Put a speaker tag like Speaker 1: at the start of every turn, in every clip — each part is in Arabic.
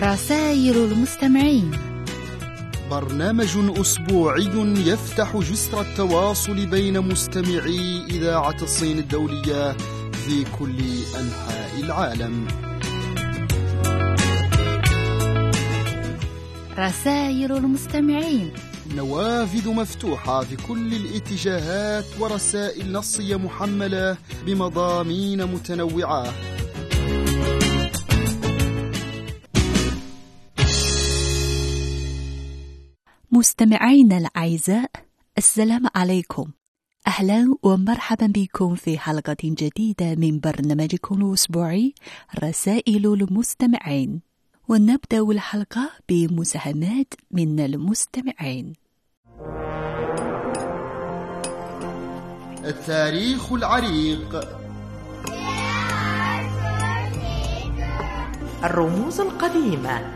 Speaker 1: رسائل المستمعين.
Speaker 2: برنامج أسبوعي يفتح جسر التواصل بين مستمعي إذاعة الصين الدولية في كل أنحاء العالم.
Speaker 1: رسائل المستمعين.
Speaker 2: نوافذ مفتوحة في كل الاتجاهات ورسائل نصية محملة بمضامين متنوعة.
Speaker 3: مستمعينا الأعزاء السلام عليكم. أهلا ومرحبا بكم في حلقة جديدة من برنامجكم الأسبوعي رسائل المستمعين. ونبدأ الحلقة بمساهمات من المستمعين.
Speaker 2: التاريخ العريق.
Speaker 4: الرموز القديمة.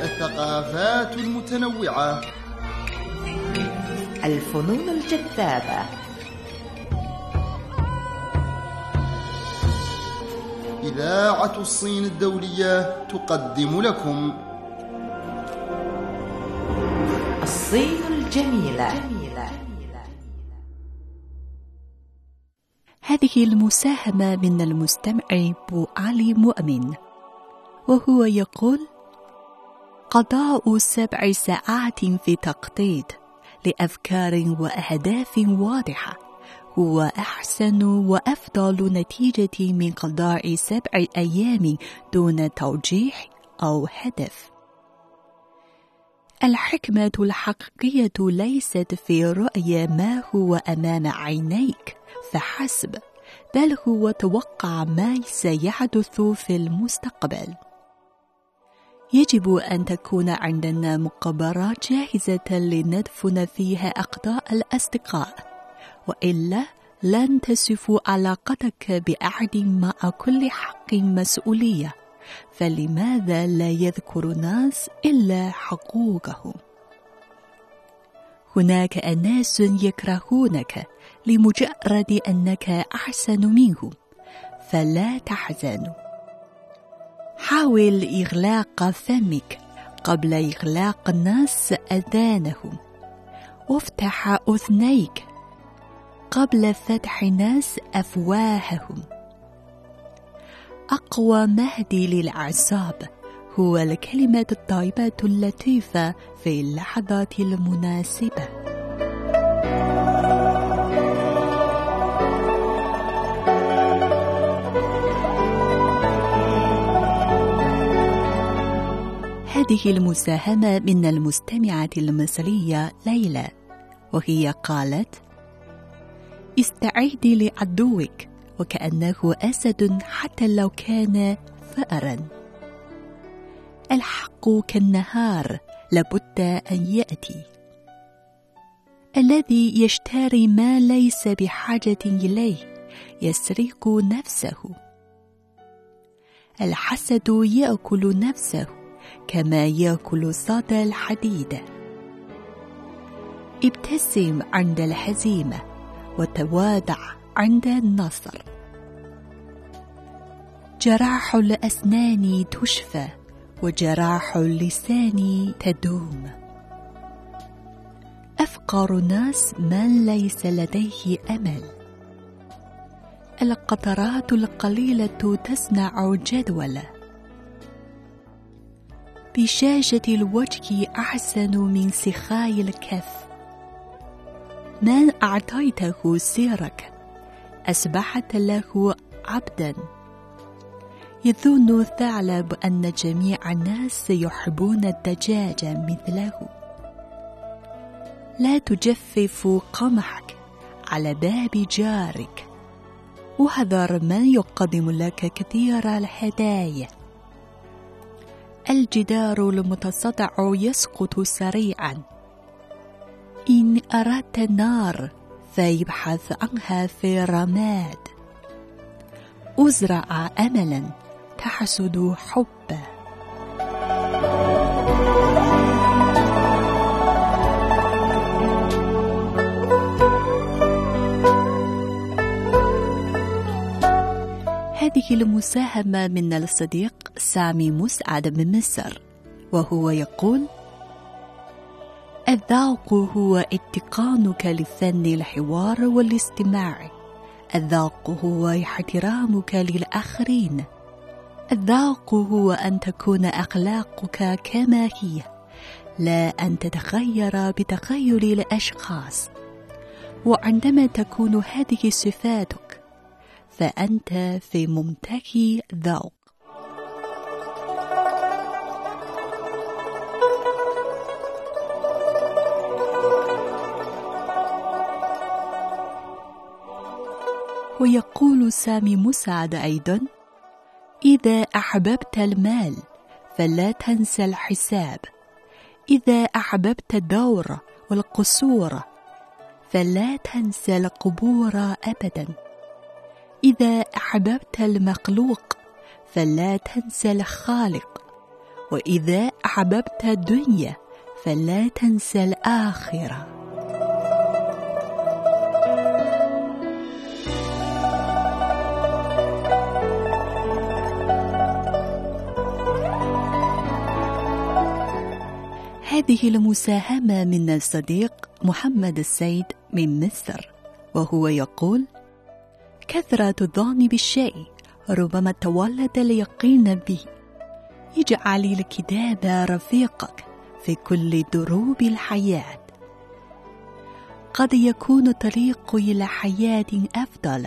Speaker 2: الثقافات المتنوعة.
Speaker 4: الفنون الجذابة.
Speaker 2: إذاعة الصين الدولية تقدم لكم.
Speaker 4: الصين الجميلة.
Speaker 3: هذه المساهمة من المستمع بو علي مؤمن وهو يقول قضاء سبع ساعات في تخطيط لأفكار وأهداف واضحة هو أحسن وأفضل نتيجة من قضاء سبع أيام دون توجيح أو هدف. الحكمة الحقيقية ليست في رؤية ما هو أمام عينيك فحسب بل هو توقع ما سيحدث في المستقبل. يجب أن تكون عندنا مقبرات جاهزة لندفن فيها أقداء الأصدقاء. وإلا لن تصف علاقتك بأحد مع كل حق مسؤولية. فلماذا لا يذكر الناس إلا حقوقهم؟ هناك أناس يكرهونك لمجرد أنك أحسن منهم. فلا تحزنوا. حاول إغلاق فمك قبل إغلاق الناس أذانهم. وافتح أذنيك قبل فتح الناس أفواههم. أقوى مهدي للأعصاب هو الكلمة الطيبة اللطيفة في اللحظات المناسبة. هذه المساهمة من المستمعة المصرية ليلى وهي قالت استعيدي لعدوك وكأنه أسد حتى لو كان فأرا. الحق كالنهار لابد أن يأتي. الذي يشتري ما ليس بحاجة إليه يسرق نفسه. الحسد يأكل نفسه. كما يأكل صدى الحديد. ابتسم عند الهزيمة وتواضع عند النصر. جراح الأسنان تشفى وجراح اللسان تدوم. أفقر الناس من ليس لديه أمل. القطرات القليلة تصنع جدولا بشاشة الوجه أحسن من سخاء الكف. من أعطيته سيرك أصبحت له عبدا. يظن الثعلب أن جميع الناس يحبون الدجاج مثله. لا تجفف قمحك على باب جارك. واحذر من يقدم لك كثير الهدايا. الجدار المتصدع يسقط سريعا. إن أردت النار فيبحث عنها في رماد. أزرع أملا تحسد حبا هذه المساهمة من الصديق سامي مسعد من مصر وهو يقول الذوق هو اتقانك لفن الحوار والاستماع. الذوق هو احترامك للآخرين. الذوق هو أن تكون أخلاقك كما هي لا أن تتغير بتغير الأشخاص. وعندما تكون هذه صفاتك فأنت في ممتلك ذوق. ويقول سامي مسعد أيضا إذا أحببت المال فلا تنسى الحساب إذا أحببت الدور والقصور فلا تنسى القبور أبدا. إذا أحببت المخلوق فلا تنسى الخالق وإذا أحببت الدنيا فلا تنسى الآخرة. هذه المساهمة من الصديق محمد السيد من مصر وهو يقول كثرة الظن بالشيء ربما تولد اليقين به اجعل الكتاب رفيقك في كل دروب الحياة. قد يكون الطريق إلى حياة أفضل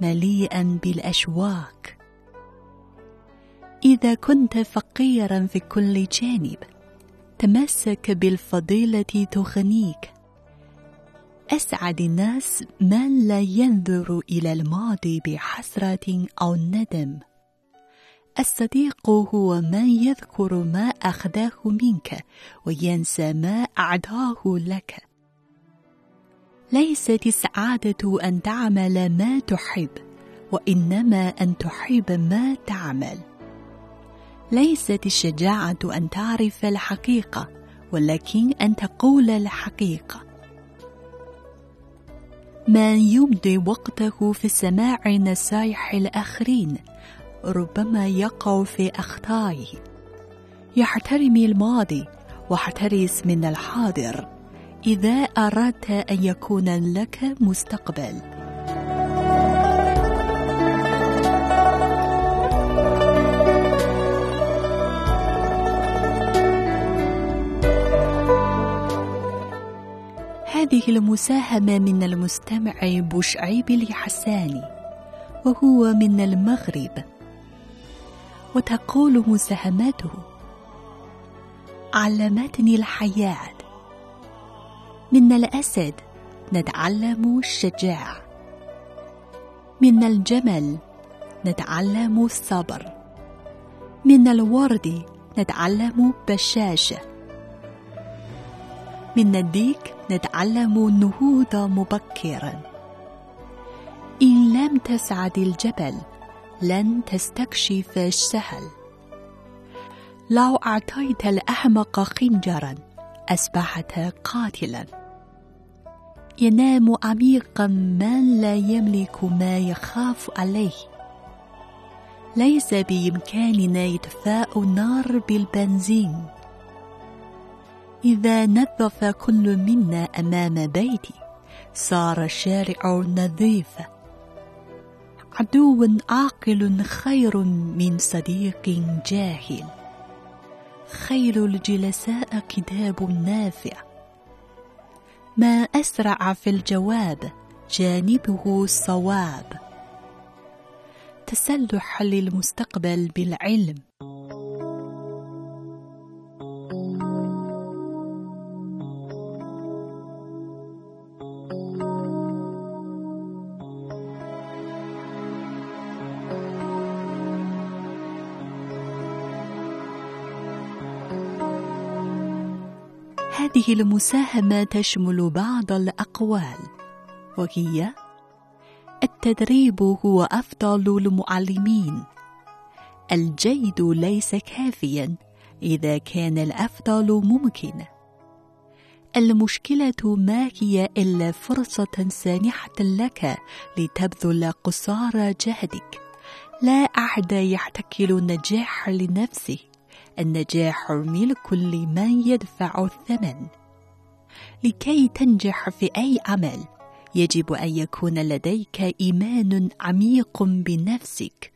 Speaker 3: مليئا بالأشواق إذا كنت فقيرا في كل جانب تمسك بالفضيلة تغنيك. أسعد الناس من لا ينظر إلى الماضي بحسرة أو ندم. الصديق هو من يذكر ما أخذاه منك وينسى ما أعداه لك. ليست السعادة أن تعمل ما تحب وإنما أن تحب ما تعمل. ليست الشجاعة أن تعرف الحقيقة ولكن أن تقول الحقيقة. من يمضي وقته في سماع نصائح الآخرين ربما يقع في أخطائه. يحترم الماضي واحترس من الحاضر إذا أردت أن يكون لك مستقبل. هذه المساهمة من المستمع بوشعيب الحساني وهو من المغرب. وتقول مساهمته علمتني الحياة. من الأسد نتعلم الشجاعة. من الجمل نتعلم الصبر. من الورد نتعلم بشاشة. من الديك نتعلم النهوض مبكرا. إن لم تسعد الجبل لن تستكشف السهل. لو أعطيت الأحمق خنجرا أصبحت قاتلا. ينام عميقا من لا يملك ما يخاف عليه. ليس بإمكاننا إطفاء النار بالبنزين. إذا نظف كل منا أمام بيتي صار الشارع نظيفا عدو عاقل خير من صديق جاهل. خير الجلساء كتاب نافع. ما أسرع في الجواب جانبه صواب. تسلح للمستقبل بالعلم. هذه المساهمة تشمل بعض الأقوال وهي التدريب هو أفضل المعلمين. الجيد ليس كافيا إذا كان الأفضل ممكن. المشكلة ما هي إلا فرصة سانحة لك لتبذل قصارى جهدك. لا أحد يحتكر النجاح لنفسه. النجاح ملك لمن يدفع الثمن. لكي تنجح في أي عمل يجب أن يكون لديك إيمان عميق بنفسك.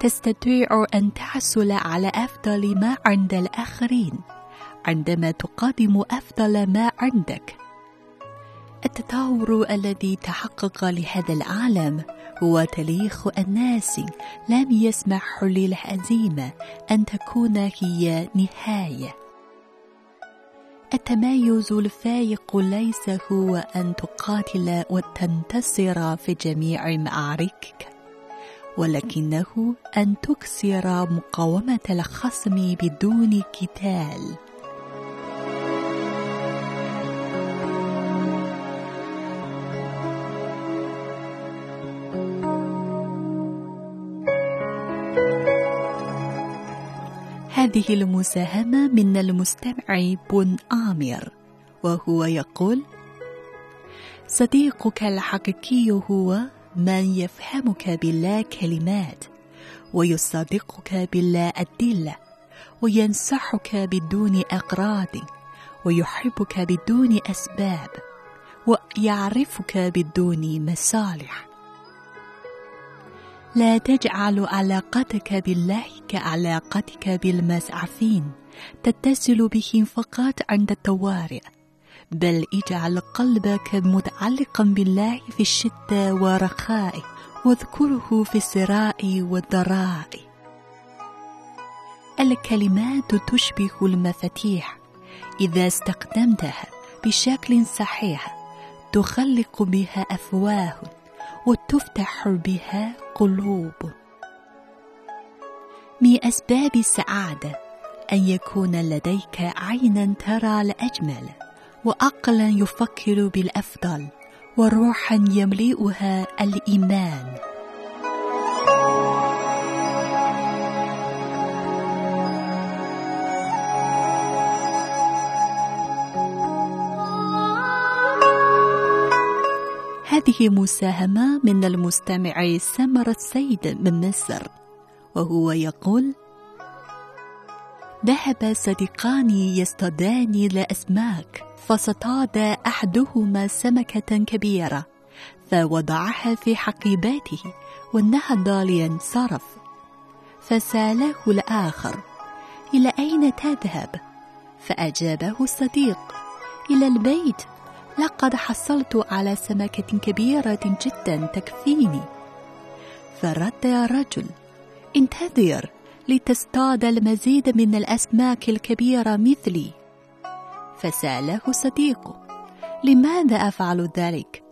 Speaker 3: تستطيع أن تحصل على أفضل ما عند الآخرين عندما تقدم أفضل ما عندك. التطور الذي تحقق لهذا العالم هو تاريخ الناس لم يسمح للهزيمة أن تكون هي نهاية. التميز الفائق ليس هو أن تقاتل وتنتصر في جميع معاركك ولكنه أن تكسر مقاومة الخصم بدون قتال. هذه المساهمة من المستمع بن آمر وهو يقول صديقك الحقيقي هو من يفهمك بلا كلمات ويصدقك بلا أدلة وينصحك بدون أغراض ويحبك بدون أسباب ويعرفك بدون مصالح. لا تجعل علاقتك بالله كعلاقتك بالمسعفين. تتصل بهم فقط عند الطوارئ. بل اجعل قلبك متعلقا بالله في الشدة والرخاء واذكره في السراء والضراء. الكلمات تشبه المفاتيح. إذا استخدمتها بشكل صحيح تخلق بها أفواه. وتفتح بها قلوب. من أسباب السعادة أن يكون لديك عينا ترى الأجمل وعقلا يفكر بالأفضل وروحا يملئها الإيمان. هذه مساهمة من المستمع سمر السيد من مصر وهو يقول ذهب صديقان يصطادان الأسماك فاصطاد أحدهما سمكة كبيرة فوضعها في حقيبته ونهض لينصرف فسأله الآخر إلى أين تذهب؟ فأجابه الصديق إلى البيت لقد حصلت على سمكة كبيرة جدا تكفيني فرد الرجل انتظر لتصطاد المزيد من الأسماك الكبيرة مثلي فسأله صديقه لماذا أفعل ذلك؟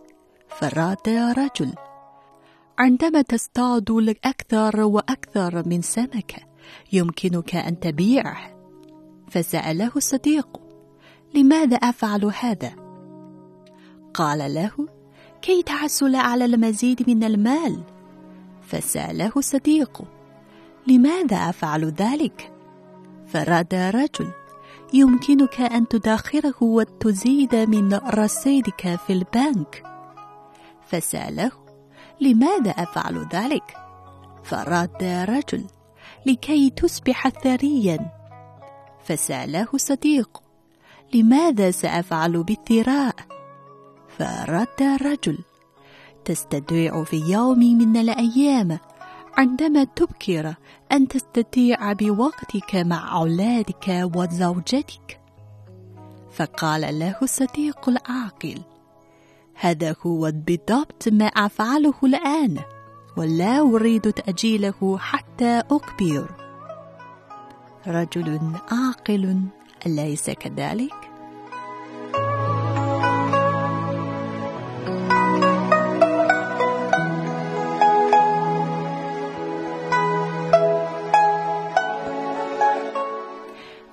Speaker 3: فرد الرجل عندما تصطاد أكثر وأكثر من سمكة يمكنك أن تبيعه فسأله صديق لماذا أفعل هذا؟ قال له كي تحصل على المزيد من المال فسأله صديقه لماذا أفعل ذلك؟ فرد رجل يمكنك أن تدخره وتزيد من رصيدك في البنك فسأله لماذا أفعل ذلك؟ فرد رجل لكي تصبح ثريا فسأله صديق لماذا سأفعل بالثراء؟ فرد الرجل. تستطيع في يوم من الأيام. عندما تبكر أن تستطيع بوقتك مع أولادك وزوجتك. فقال له الصديق العاقل هذا هو بالضبط ما أفعله الآن ولا أريد تأجيله حتى أكبر رجل عاقل أليس كذلك؟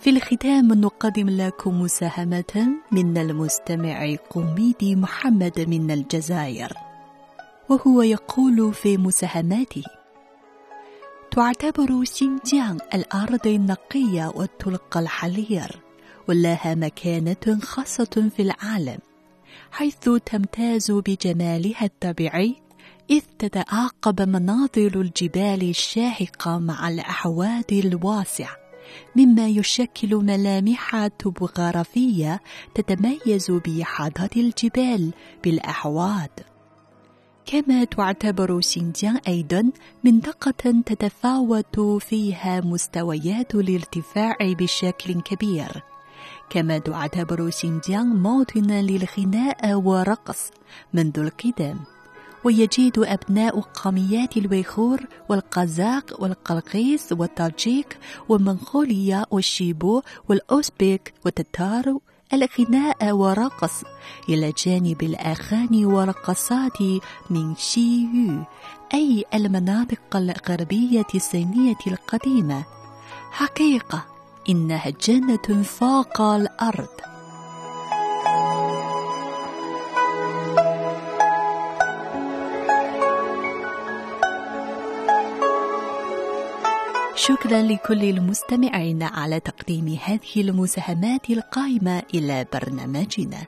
Speaker 3: في الختام نقدم لكم مساهمة من المستمع قميدي محمد من الجزائر وهو يقول في مساهماته تعتبر شينجيانغ الأرض النقية والطلق الحرير ولها مكانة خاصة في العالم حيث تمتاز بجمالها الطبيعي إذ تتعاقب مناظر الجبال الشاهقة مع الأحواض الواسعة. مما يشكل ملامح توبوغرافية تتميز بإحاطة الجبال بالأحواض. كما تعتبر سينجيان أيضا منطقة تتفاوت فيها مستويات الارتفاع بشكل كبير. كما تعتبر سينجيان موطنا للغناء والرقص منذ القدم. ويجد أبناء قوميات الويغور والقزاق والقلقيس والتاجيك ومنغوليا والشيبو والأوزبك والتتار الغناء والرقص إلى جانب الأغاني والرقصات من شييو أي المناطق الغربية الصينية القديمة. حقيقة إنها جنة فوق الأرض. شكرا لكل المستمعين على تقديم هذه المساهمات القائمة إلى برنامجنا.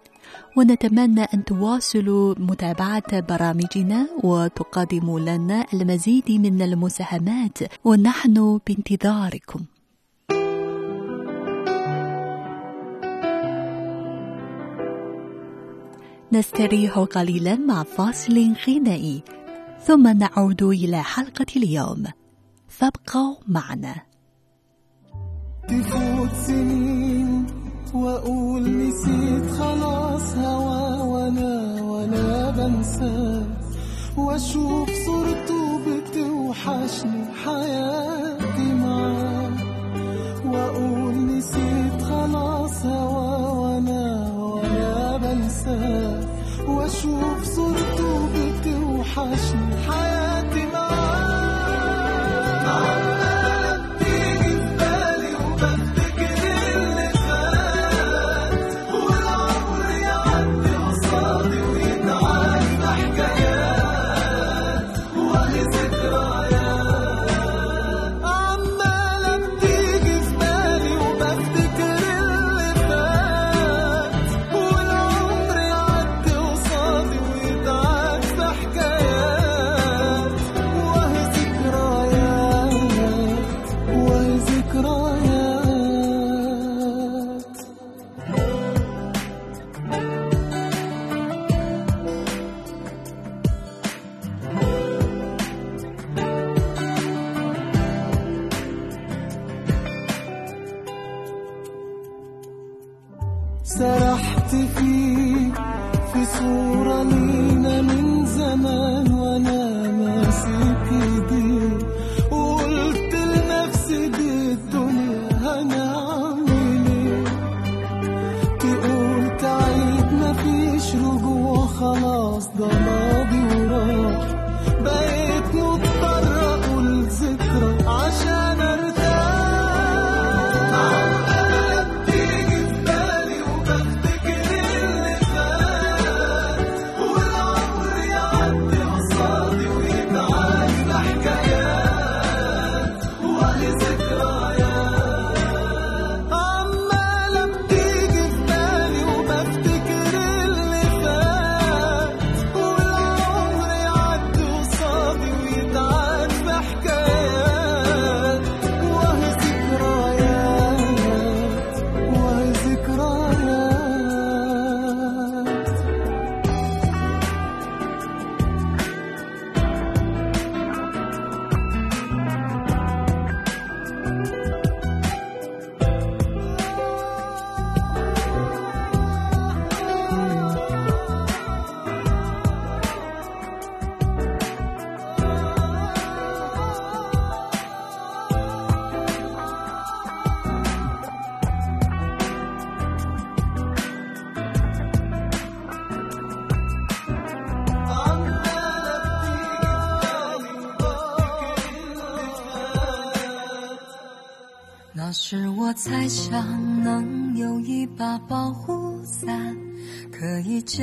Speaker 3: ونتمنى أن تواصلوا متابعة برامجنا وتقدموا لنا المزيد من المساهمات. ونحن بانتظاركم. نستريح قليلا مع فاصل غنائي. ثم نعود إلى حلقة اليوم. فابقوا معنا.
Speaker 5: تفوت سنين وأقول نسيت خلاص هوا وأنا وأنا بنساه وأشوف صورته بتوحشني حياتي معاه. وأقول نسيت خلاص هوا وأنا وأنا بنساه وأشوف صورته بتوحشني حياتي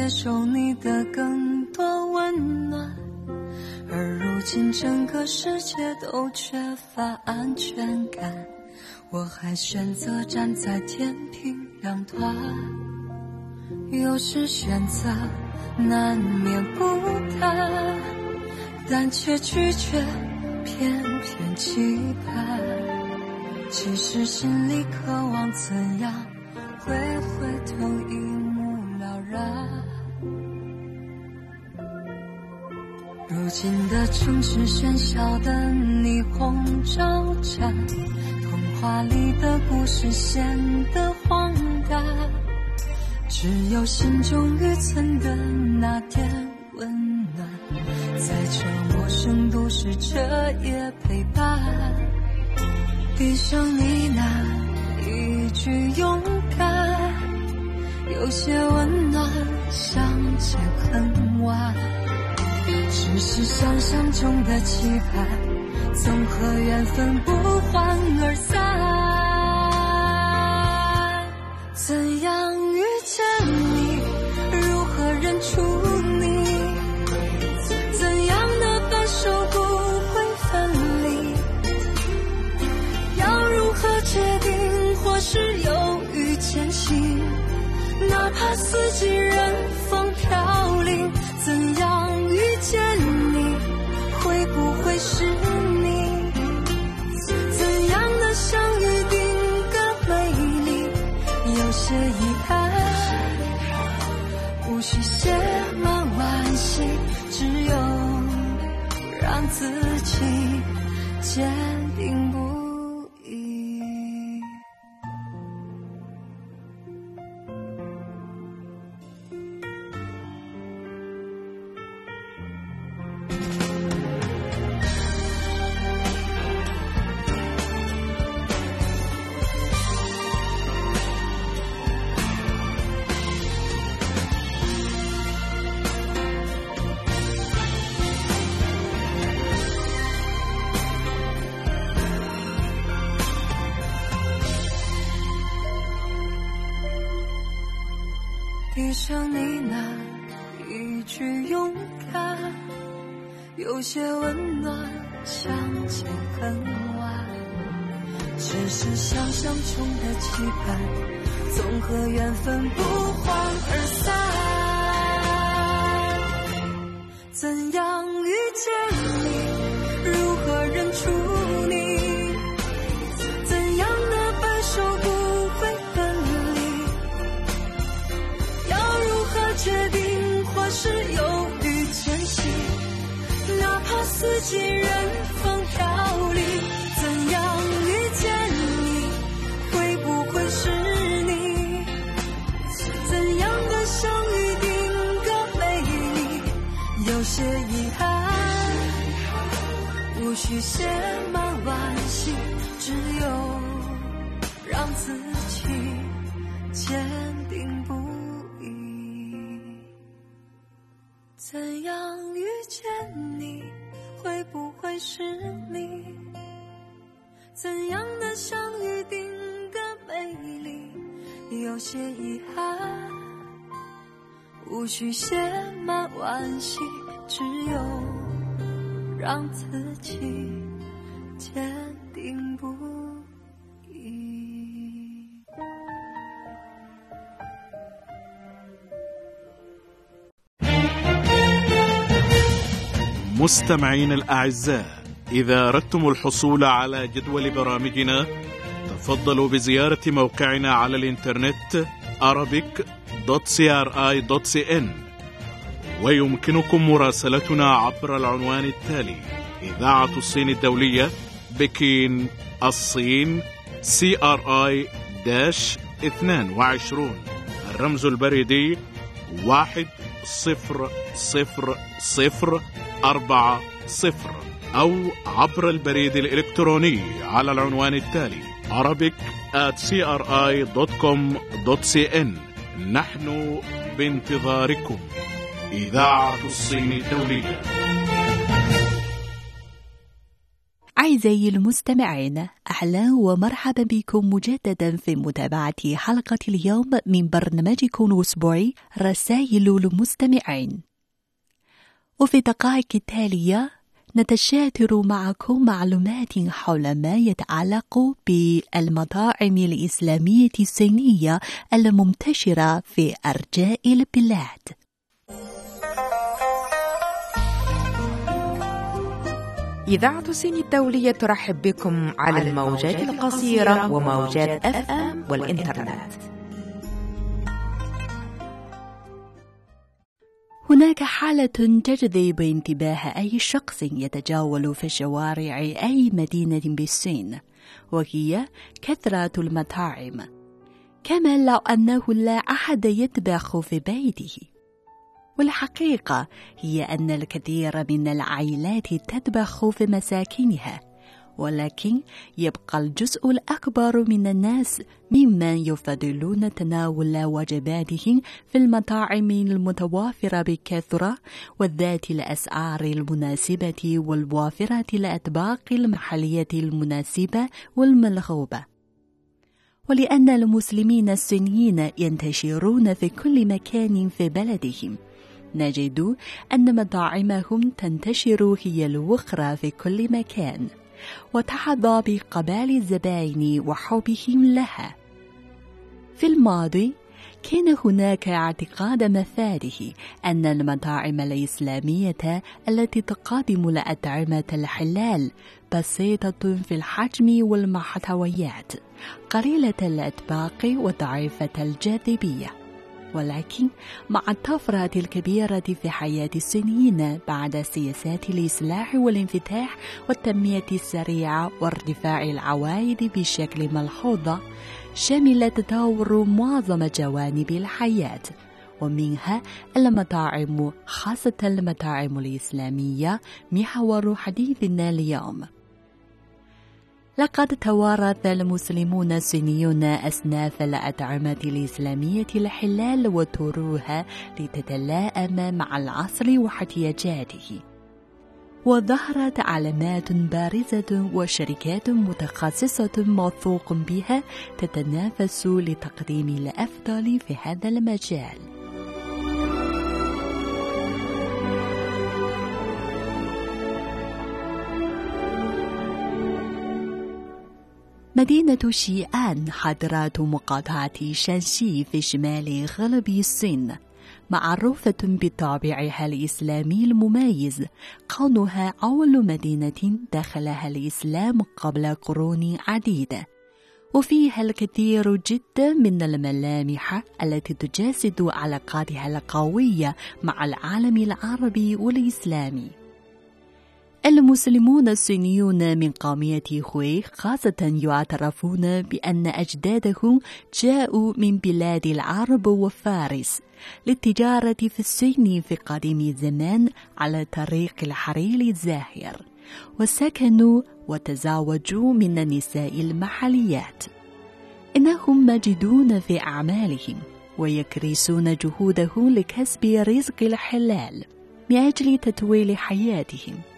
Speaker 6: 接受你的更多温暖。而如今整个世界都缺乏安全感，我还选择站在天平两端。有时选择难免不淡，但却拒绝，偏偏期盼。其实心里渴望怎样，会回头一目了然。如今的城市喧嚣的霓虹招展，童话里的故事显得荒诞，只有心中预存的那点温暖，在这陌生都市彻夜陪伴。闭上呢喃一句勇敢，有些温暖，相见恨晚。只是想象中的期盼，总和缘分不欢而散。怎样遇见你？如何认出你？怎样的分手不会分离？要如何决定？或是犹豫前行？哪怕四季任风飘零，怎样遇见你？会不会是你？怎样的相遇定格美丽？有些遗憾，无需写满惋惜，只有让自己坚无需写满惋惜，只有让自己坚定不移。
Speaker 7: مستمعين الأعزاء إذا أردتم الحصول على جدول برامجنا تفضلوا بزيارة موقعنا على الإنترنت arabic.cri.cn ويمكنكم مراسلتنا عبر العنوان التالي إذاعة الصين الدولية بكين الصين CRI داش 22 الرمز البريدي واحد صفر صفر صفر أربعة صفر. أو عبر البريد الإلكتروني على العنوان التالي arabic at cri.com.cn نحن بانتظاركم. إذاعة الصين الدولية.
Speaker 3: أعزائي المستمعين أهلا ومرحبا بكم مجددا في متابعة حلقة اليوم من برنامجكم الأسبوعي رسائل المستمعين. وفي الدقائق التالية نتشاتر معكم معلومات حول ما يتعلق بالمطاعم الإسلامية الصينية المنتشرة في أرجاء البلاد.
Speaker 4: إذاعة سين الدولية ترحب بكم على الموجات القصيرة وموجات أف أم والإنترنت.
Speaker 3: هناك حالة تجذب انتباه أي شخص يتجول في شوارع أي مدينة بالصين وهي كثرة المطاعم. كما لو أنه لا أحد يطبخ في بيته. والحقيقة هي أن الكثير من العائلات تطبخ في مساكنها. ولكن يبقى الجزء الأكبر من الناس ممن يفضلون تناول وجباتهم في المطاعم المتوافرة بكثرة وذات الأسعار المناسبة والوافرة الأطباق المحلية المناسبة والمرغوبة ولأن المسلمين الصينيين ينتشرون في كل مكان في بلدهم نجد أن مطاعمهم تنتشر هي الأخرى في كل مكان. وتحظى بقبال الزبائن وحبهم لها. في الماضي كان هناك اعتقاد مفاده أن المطاعم الإسلامية التي تقدم الأطعمة الحلال بسيطة في الحجم والمحتويات قليلة الأطباق وضعيفة الجاذبية. ولكن مع الطفرة الكبيرة في حياة الصينيين بعد سياسات الإصلاح والانفتاح والتنمية السريعة وارتفاع العوائد بشكل ملحوظ شمل تطور معظم جوانب الحياة ومنها المطاعم خاصة المطاعم الإسلامية محور حديثنا اليوم. لقد توارث المسلمون الصينيون أصناف الأطعمة الإسلامية الحلال وطروها لتتلائم مع العصر واحتياجاته. وظهرت علامات بارزة وشركات متخصصة موثوق بها تتنافس لتقديم الأفضل في هذا المجال. مدينة شيئان حضرات مقاطعة شانشي في شمال غرب الصين. معروفة بطابعها الإسلامي المميز كونها أول مدينة دخلها الإسلام قبل قرون عديدة وفيها الكثير جدا من الملامح التي تجسد علاقاتها القوية مع العالم العربي والإسلامي. المسلمون الصينيون من قومية خوي خاصة يعترفون بأن أجدادهم جاءوا من بلاد العرب وفارس للتجارة في الصين في قديم الزمان على طريق الحرير الزاهر وسكنوا وتزاوجوا من النساء المحليات. إنهم مجدون في أعمالهم ويكرسون جهودهم لكسب رزق الحلال من أجل تطويل حياتهم.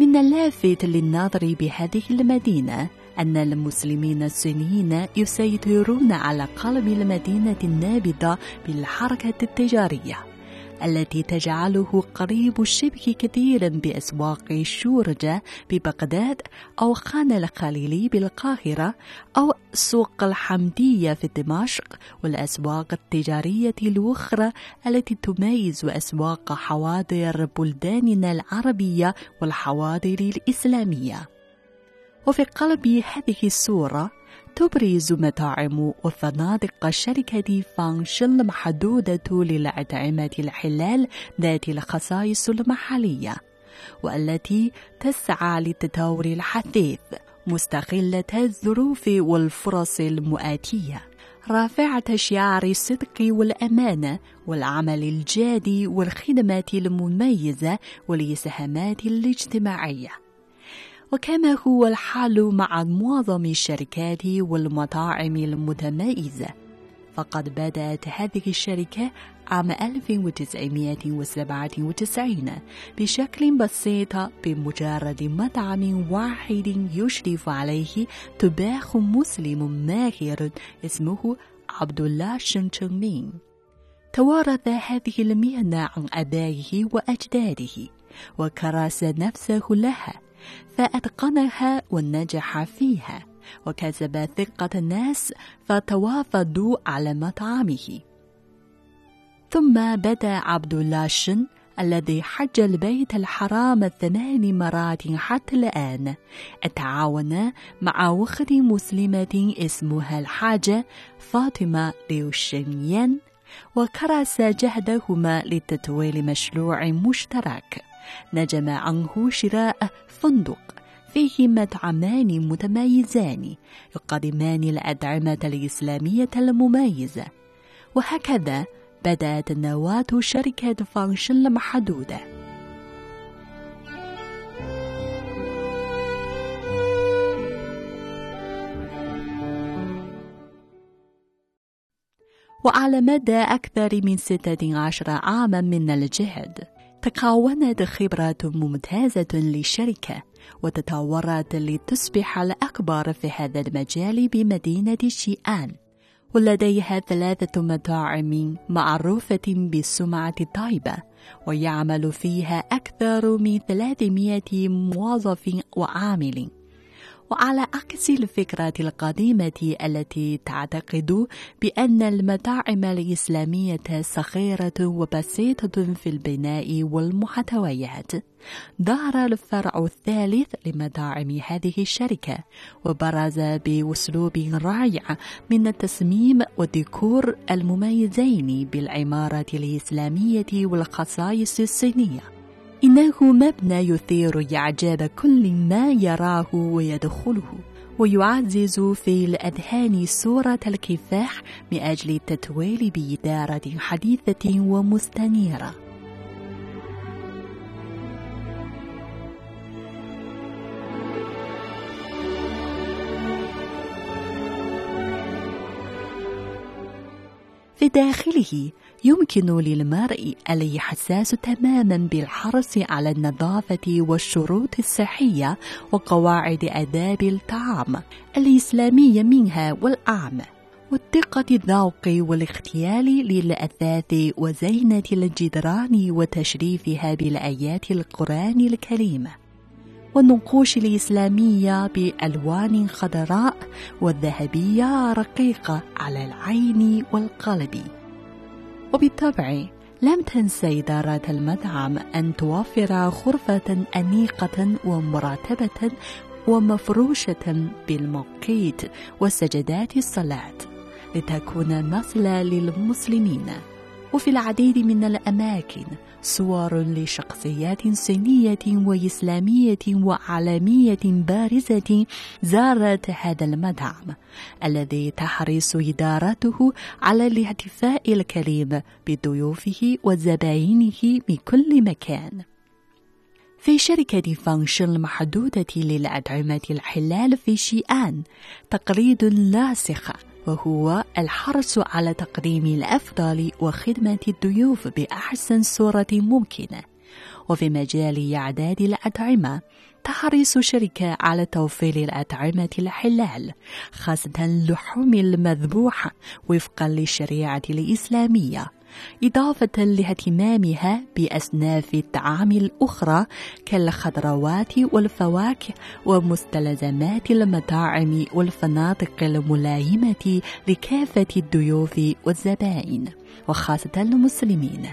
Speaker 3: من اللافت للنظر بهذه المدينة أن المسلمين الصينيين يسيطرون على قلب المدينة النابضة بالحركة التجارية. التي تجعله قريب الشبه كثيرا بأسواق الشورجة ببغداد أو خان الخليلي بالقاهرة أو سوق الحمدية في دمشق والأسواق التجارية الأخرى التي تميز أسواق حواضر بلداننا العربية والحواضر الإسلامية. وفي قلب هذه الصورة تبرز مطاعم وفنادق شركة فانشل المحدودة للأطعمة الحلال ذات الخصائص المحلية والتي تسعى للتطور الحثيث مستغلة الظروف والفرص المؤاتية رافعة شعار الصدق والأمانة والعمل الجاد والخدمة المميزة والإسهامات الاجتماعية. وكما هو الحال مع معظم الشركات والمطاعم المتميزة. فقد بدأت هذه الشركة عام 1997 بشكل بسيط بمجرد مطعم واحد يشرف عليه طباخ مسلم ماهر اسمه عبد الله شنشمين توارث هذه المهنة عن أبائه وأجداده وكرس نفسه لها. فأتقنها ونجح فيها وكسب ثقة الناس فتوافدوا على مطعمه. ثم بدا عبد الله شن الذي حج البيت الحرام ثمان مرات حتى الآن. تعاون مع وخت مسلمة اسمها الحاجة فاطمة ليوشينيان وكرس جهدهما لتطوير مشروع مشترك. نجم عنه شراء فندق. فيه مطعمان متميزان يقدمان الأطعمة الإسلامية المميزة. وهكذا بدأت نواة شركة فانشن المحدودة وعلى مدى أكثر من ستة عشر عاما من الجهد تكونت خبرة ممتازة للشركة وتطورت لتصبح الأكبر في هذا المجال بمدينة شيئان. ولديها ثلاثة مطاعم معروفة بالسمعة الطيبة ويعمل فيها أكثر من 300 موظف وعامل. وعلى عكس الفكرة القديمة التي تعتقد بأن المطاعم الإسلامية صغيرة وبسيطة في البناء والمحتويات ظهر الفرع الثالث لمطاعم هذه الشركة وبرز بأسلوب رائع من التصميم والديكور المميزين بالعمارة الإسلامية والخصائص الصينية. إنه مبنى يثير إعجاب كل ما يراه ويدخله ويعزز في الأذهان صورة الكفاح من أجل التتويل بإدارة حديثة ومستنيرة. في داخله يمكن للمرء الإحساس تماما بالحرص على النظافة والشروط الصحية وقواعد آداب الطعام الإسلامية منها والعام والدقة الذوق والاختيال للأثاث وزينة الجدران وتشريفها بالآيات القرآن الكريمة والنقوش الإسلامية بألوان خضراء والذهبية رقيقة على العين والقلب وبالطبع لم تنس إدارة المطعم أن توفر غرفة أنيقة ومرتبة ومفروشة بالموقيت وسجدات الصلاة لتكون مثلا للمسلمين. وفي العديد من الأماكن صور لشخصيات صينية وإسلامية وعالمية بارزة زارت هذا المطعم الذي تحرص إدارته على الاحتفاء الكريم بضيوفه وزبائنه من كل مكان. في شركة فانشن المحدودة للأطعمة الحلال في شيئان تقليد لاصق. وهو الحرص على تقديم الأفضل وخدمة الضيوف بأحسن صورة ممكنة. وفي مجال إعداد الأطعمة تحرص شركة على توفير الأطعمة الحلال خاصة اللحوم المذبوحة وفقا للشريعة الإسلامية. إضافة لاهتمامها بأصناف الطعام الأخرى كالخضروات والفواكه ومستلزمات المطاعم والفنادق الملائمة لكافة الضيوف والزبائن وخاصة المسلمين.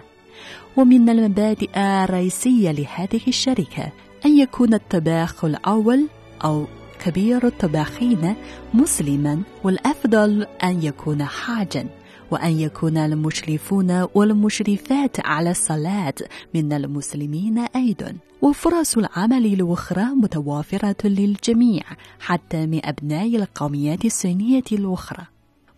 Speaker 3: ومن المبادئ الرئيسية لهذه الشركة أن يكون الطباخ الأول أو كبير الطباخين مسلما والأفضل أن يكون حاجا وأن يكون المشرفون والمشرفات على الصلاة من المسلمين أيضا. وفرص العمل الأخرى متوافرة للجميع حتى من أبناء القوميات الصينية الأخرى.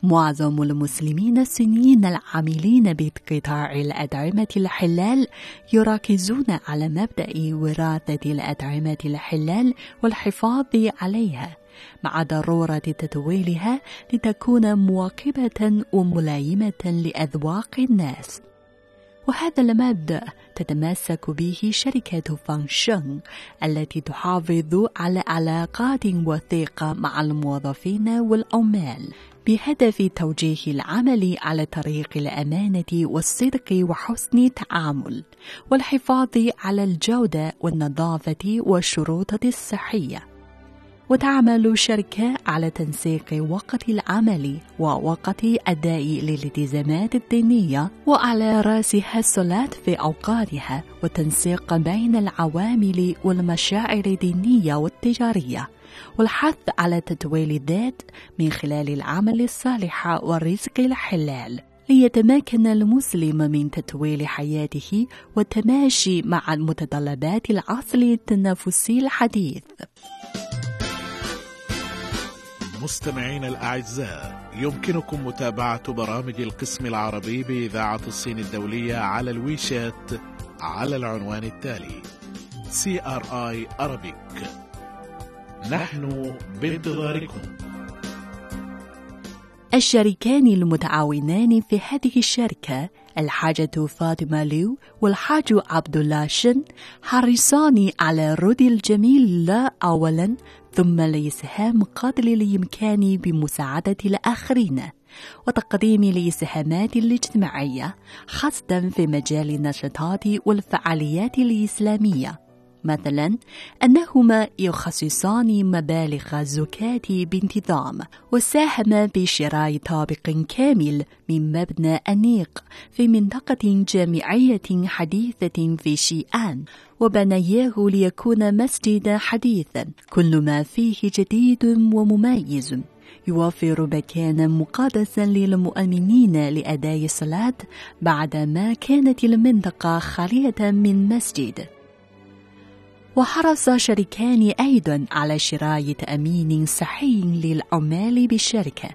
Speaker 3: معظم المسلمين الصينيين العاملين بقطاع الأطعمة الحلال يركزون على مبدأ وراثة الأطعمة الحلال والحفاظ عليها. مع ضرورة تطويلها لتكون مواكبة وملائمة لأذواق الناس. وهذا المبدأ تتمسك به شركة فانشن التي تحافظ على علاقات وثيقة مع الموظفين والعمال بهدف توجيه العمل على طريق الأمانة والصدق وحسن التعامل والحفاظ على الجودة والنظافة والشروط الصحية. وتعمل الشركة على تنسيق وقت العمل ووقت أداء الالتزامات الدينية وعلى رأسها الصلاة في أوقاتها والتنسيق بين العوامل والمشاعر الدينية والتجارية والحث على تطويل الذات من خلال العمل الصالح والرزق الحلال ليتمكن المسلم من تطويل حياته والتماشي مع متطلبات العصر التنافسي الحديث.
Speaker 7: مستمعينا الأعزاء يمكنكم متابعة برامج القسم العربي بإذاعة الصين الدولية على الويشات على العنوان التالي CRI Arabic. نحن بانتظاركم.
Speaker 3: الشريكان المتعاونان في هذه الشركة الحاجة فاطمة ليو والحاج عبد الله شن حريصان على رد الجميل لا أولا ثم لإسهام قدر الإمكان بمساعدة الآخرين وتقديم الإسهامات الاجتماعية خاصة في مجال النشاطات والفعاليات الإسلامية. مثلا أنهما يخصصان مبالغ الزكاة بانتظام وساهم بشراء طابق كامل من مبنى أنيق في منطقة جامعية حديثة في شيئان وبنياه ليكون مسجدا حديثا كل ما فيه جديد ومميز. يوفر مكانا مقدسا للمؤمنين لأداء الصلاة بعدما كانت المنطقة خالية من مسجد. وحرص شريكان أيضا على شراء تأمين صحي للعمال بالشركة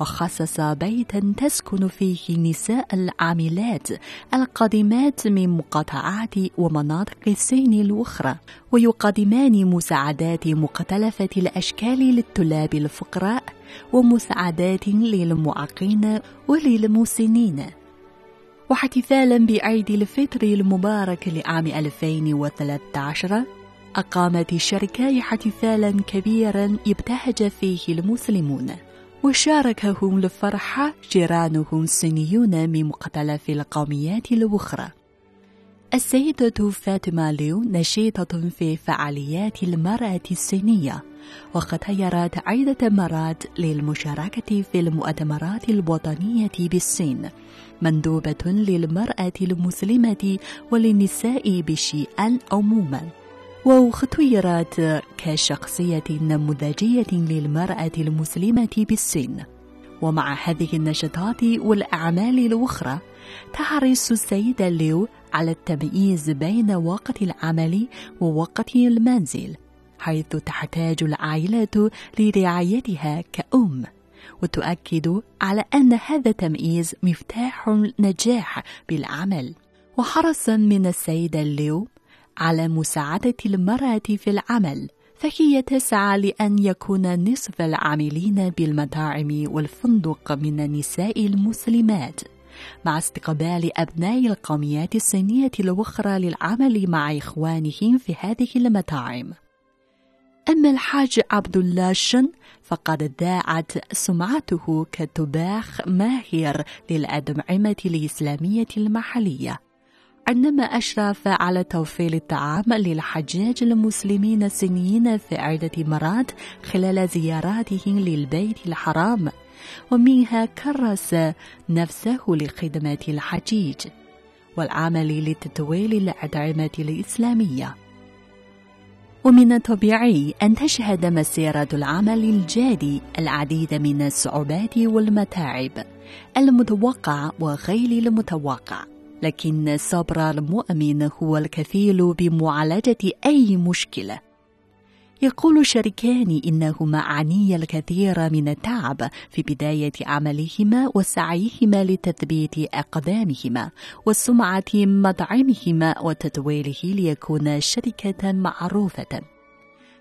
Speaker 3: وخصص بيتا تسكن فيه نساء العاملات القادمات من مقاطعات ومناطق الصين الأخرى ويقدمان مساعدات مختلفة الأشكال للطلاب الفقراء ومساعدات للمعاقين وللمسنين. واحتفالا بعيد الفطر المبارك لعام 2013 أقامت الشركة احتفالا كبيرا ابتهج فيه المسلمون وشاركهم الفرحة جيرانهم الصينيون من مختلف القوميات الأخرى. السيدة فاطمة ليو نشيطة في فعاليات المرأة الصينية وقد غيرت عدة مرات للمشاركة في المؤتمرات الوطنية بالصين مندوبة للمرأة المسلمة وللنساء بشيئا عموما. واختيرت كشخصية نموذجية للمرأة المسلمة بالصين ومع هذه النشاطات والأعمال الأخرى تحرص السيدة ليو على التمييز بين وقت العمل ووقت المنزل حيث تحتاج العائلة لرعايتها كأم. وتؤكد على أن هذا التمييز مفتاح النجاح بالعمل. وحرصا من السيدة ليو على مساعدة المرأة في العمل فهي تسعى لأن يكون نصف العاملين بالمطاعم والفندق من النساء المسلمات. مع استقبال أبناء القوميات الصينية الأخرى للعمل مع إخوانهم في هذه المطاعم. أما الحاج عبد الله شن فقد ذاعت سمعته كطباخ ماهر للأدمعمة الإسلامية المحلية. عندما أشرف على توفير الطعام للحجاج المسلمين الصينيين في عدة مرات خلال زياراتهم للبيت الحرام ومنها كرس نفسه لخدمة الحجيج والعمل لتطوير الأطعمة الإسلامية. ومن الطبيعي أن تشهد مسيرة العمل الجادي العديد من الصعوبات والمتاعب المتوقع وغير المتوقع. لكن صبر المؤمن هو الكفيل بمعالجة أي مشكلة. يقول شريكان إنهما عني الكثير من التعب في بداية عملهما وسعيهما لتثبيت أقدامهما وسمعة مطعمهما وتطويره ليكون شركة معروفة.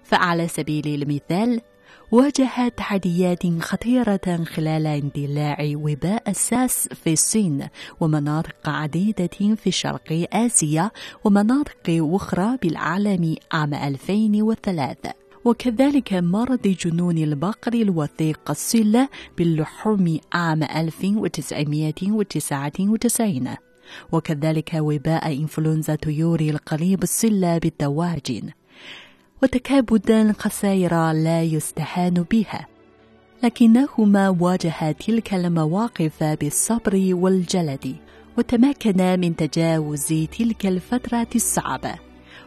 Speaker 3: فعلى سبيل المثال واجهت تحديات خطيرة خلال اندلاع وباء الساس في الصين ومناطق عديدة في شرق آسيا ومناطق أخرى بالعالم عام 2003 وكذلك مرض جنون البقر الوثيق السلة باللحوم عام 1999 وكذلك وباء إنفلونزا طيور القليب السلة بالدواجن. وتكابدا قصيرة لا يستهان بها لكنهما واجها تلك المواقف بالصبر والجلد وتمكنا من تجاوز تلك الفترة الصعبة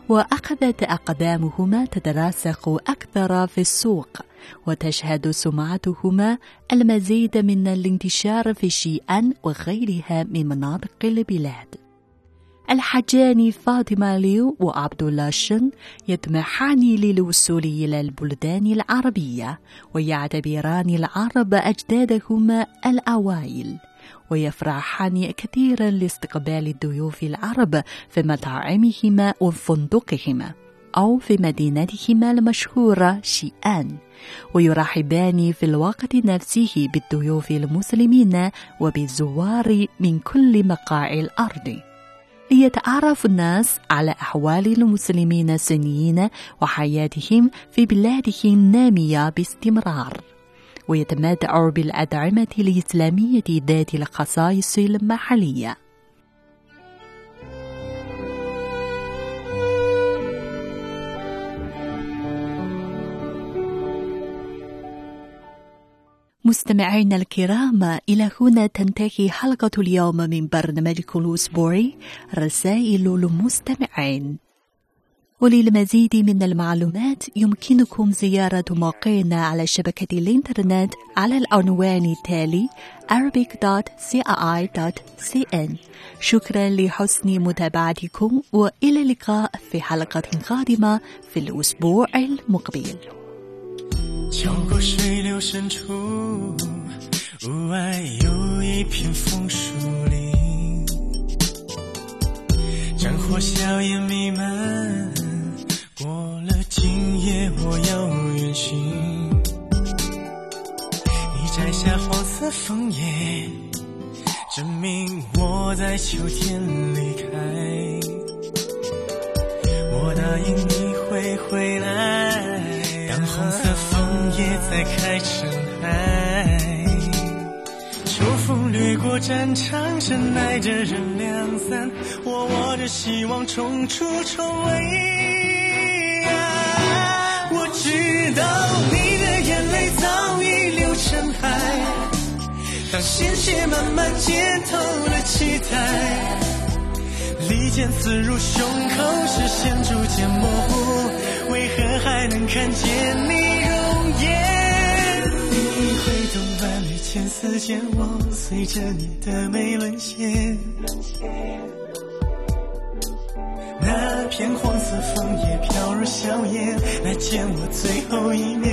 Speaker 3: وأخذت أقدامهما تتراسخ أكثر في السوق وتشهد سمعتهما المزيد من الانتشار في شيئان وغيرها من مناطق البلاد. الحجان فاطمة ليو وعبد الله شن يطمحان للوصول إلى البلدان العربية ويعتبران العرب أجدادهما الأوائل ويفرحان كثيرا لاستقبال الضيوف العرب في مطاعمهما وفندقهما أو في مدينتهما المشهورة شيئان ويرحبان في الوقت نفسه بالضيوف المسلمين وبالزوار من كل مقاع الأرض. ليتعرف الناس على أحوال المسلمين السنيين وحياتهم في بلادهم النامية باستمرار. ويتمتع بالأطعمة الإسلامية ذات الخصائص المحلية. مستمعينا الكرام إلى هنا تنتهي حلقة اليوم من برنامجكم الأسبوعي رسائل المستمعين. وللمزيد من المعلومات يمكنكم زيارة موقعنا على شبكة الإنترنت على العنوان التالي arabic.cri.cn شكرا لحسن متابعتكم وإلى اللقاء في حلقة قادمة في الأسبوع المقبل.
Speaker 8: 桥过水流深处，屋外有一片枫树林，战火硝烟弥漫。过了今夜，我要远行。你摘下黄色枫叶，证明我在秋天离开。我答应你会回来，当红色枫叶再开成海。秋风掠过战场，深爱着人两散，我握着希望冲出重围。我知道你的眼泪早已流成海，当鲜血慢慢浸透了期待。利剑刺入胸口，视线逐渐模糊，为何还能看见你容颜？你挥动万缕千丝间，我随着你的眉沦陷。那片黄色枫叶飘入硝烟，来见我最后一面。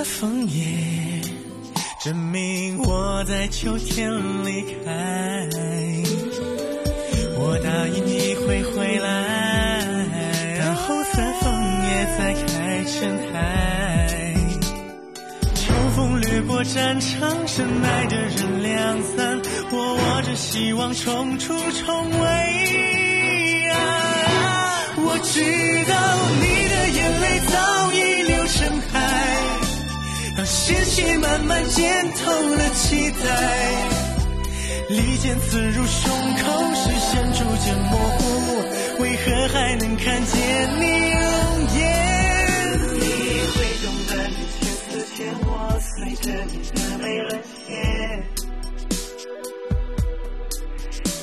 Speaker 8: 的枫叶，证明我在秋天离开。我答应你会回来，让红色枫叶再开成海。秋风掠过战场，深爱的人两散，我握着希望冲出重围。我知道你的眼泪早已，当鲜血慢慢浸透了期待。利剑刺入胸口，视线逐渐模糊，为何还能看见你容颜？你挥动的利剑刺剑，我随着你的眉沦陷。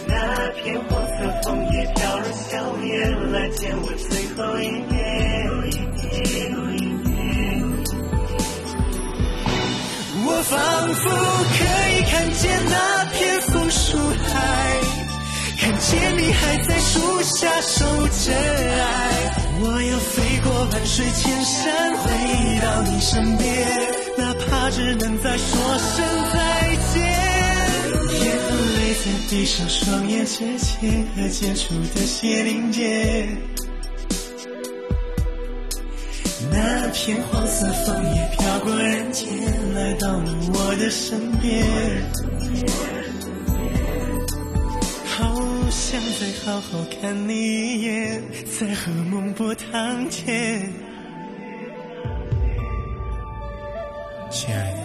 Speaker 8: 那片黄色枫叶飘入硝烟，来见我最后一面。仿佛可以看见那片枫树海，看见你还在树下守着爱。我要飞过万水千山，回到你身边，哪怕只能再说声再见。眼泪在闭上双眼之前，和解除的血凝结。那片黄色枫叶飘过人间，来到了我的身边。好想再好好看你一眼，再和梦波堂前。亲爱的。